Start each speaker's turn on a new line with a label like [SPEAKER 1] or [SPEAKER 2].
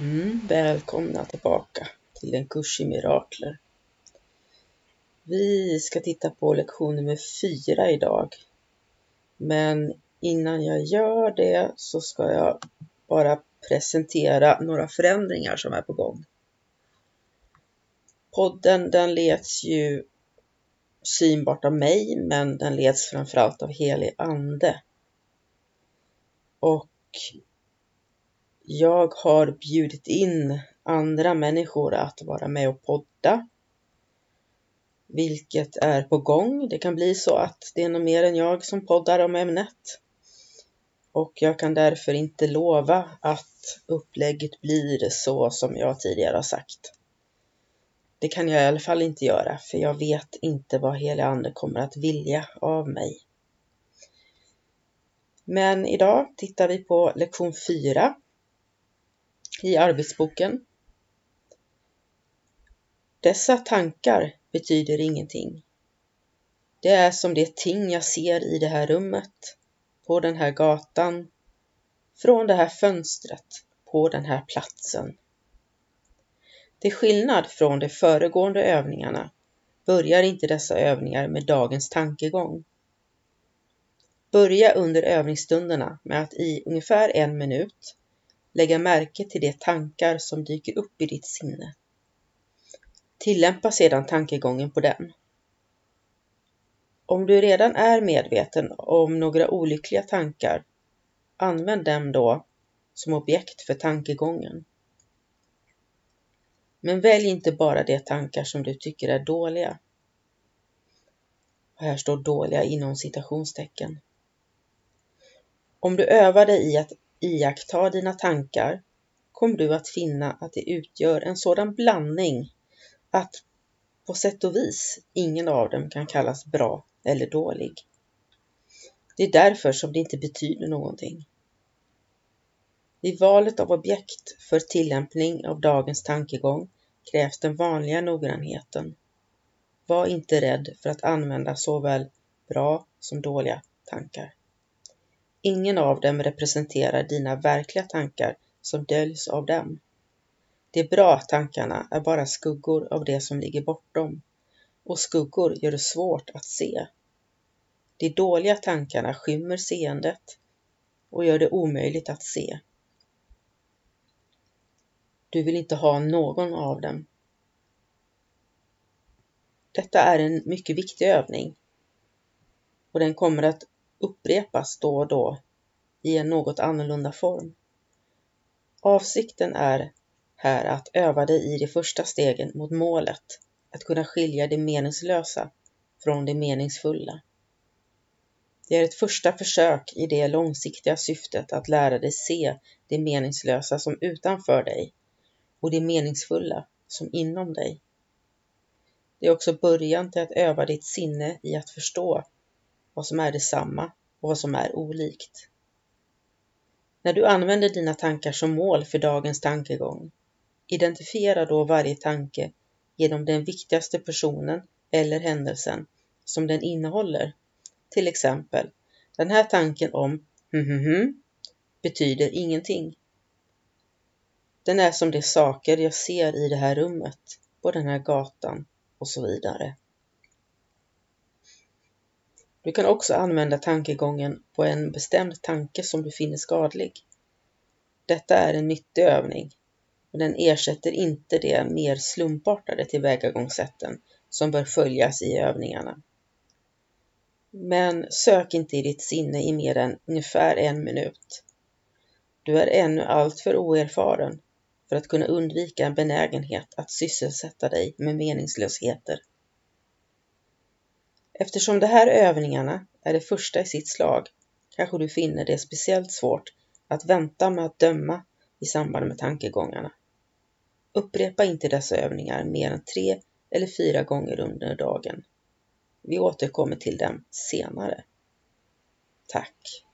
[SPEAKER 1] Mm, välkomna tillbaka till en kurs i mirakler. Vi ska titta på lektion nummer fyra idag. Men innan jag gör det så ska jag bara presentera några förändringar som är på gång. Podden den leds ju synbart av mig, men den leds framförallt av helig ande. Och jag har bjudit in andra människor att vara med och podda. Vilket är på gång. Det kan bli så att det är någon mer än jag som poddar om ämnet. Och jag kan därför inte lova att upplägget blir så som jag tidigare har sagt. Det kan jag i alla fall inte göra, för jag vet inte vad hela Ande kommer att vilja av mig. Men idag tittar vi på lektion 4 i arbetsboken. Dessa tankar betyder ingenting. Det är som det ting jag ser i det här rummet, på den här gatan, från det här fönstret, på den här platsen. Till skillnad från de föregående övningarna börjar inte dessa övningar med dagens tankegång. Börja under övningsstunderna med att i ungefär en minut lägga märke till de tankar som dyker upp i ditt sinne. Tillämpa sedan tankegången på den. Om du redan är medveten om några olyckliga tankar, använd dem då som objekt för tankegången. Men välj inte bara de tankar som du tycker är dåliga. Och här står dåliga inom citationstecken. Om du övar dig i att iaktta dina tankar kommer du att finna att det utgör en sådan blandning att på sätt och vis ingen av dem kan kallas bra eller dålig. Det är därför som det inte betyder någonting. Vid valet av objekt för tillämpning av dagens tankegång krävs den vanliga noggrannheten. Var inte rädd för att använda såväl bra som dåliga tankar. Ingen av dem representerar dina verkliga tankar som döljs av dem. De bra tankarna är bara skuggor av det som ligger bortom och skuggor gör det svårt att se. De dåliga tankarna skymmer seendet och gör det omöjligt att se. Du vill inte ha någon av dem. Detta är en mycket viktig övning och den kommer att upprepas då och då i en något annorlunda form. Avsikten är här att öva dig i de första stegen mot målet, att kunna skilja det meningslösa från det meningsfulla. Det är ett första försök i det långsiktiga syftet att lära dig se det meningslösa som utanför dig och det meningsfulla som inom dig. Det är också början till att öva ditt sinne i att förstå vad som är detsamma och vad som är olikt. När du använder dina tankar som mål för dagens tankegång, identifiera då varje tanke genom den viktigaste personen eller händelsen som den innehåller. Till exempel, den här tanken om hm, hm, hm betyder ingenting. Den är som de saker jag ser i det här rummet. på den här gatan och så vidare. Du kan också använda tankegången på en bestämd tanke som du finner skadlig. Detta är en nyttig övning, men den ersätter inte de mer slumpartade tillvägagångssätten som bör följas i övningarna. Men sök inte i ditt sinne i mer än ungefär en minut. Du är ännu alltför oerfaren för att kunna undvika en benägenhet att sysselsätta dig med meningslösheter. Eftersom de här övningarna är de första i sitt slag kanske du finner det speciellt svårt att vänta med att döma i samband med tankegångarna. Upprepa inte dessa övningar mer än tre eller fyra gånger under dagen. Vi återkommer till dem senare. Tack!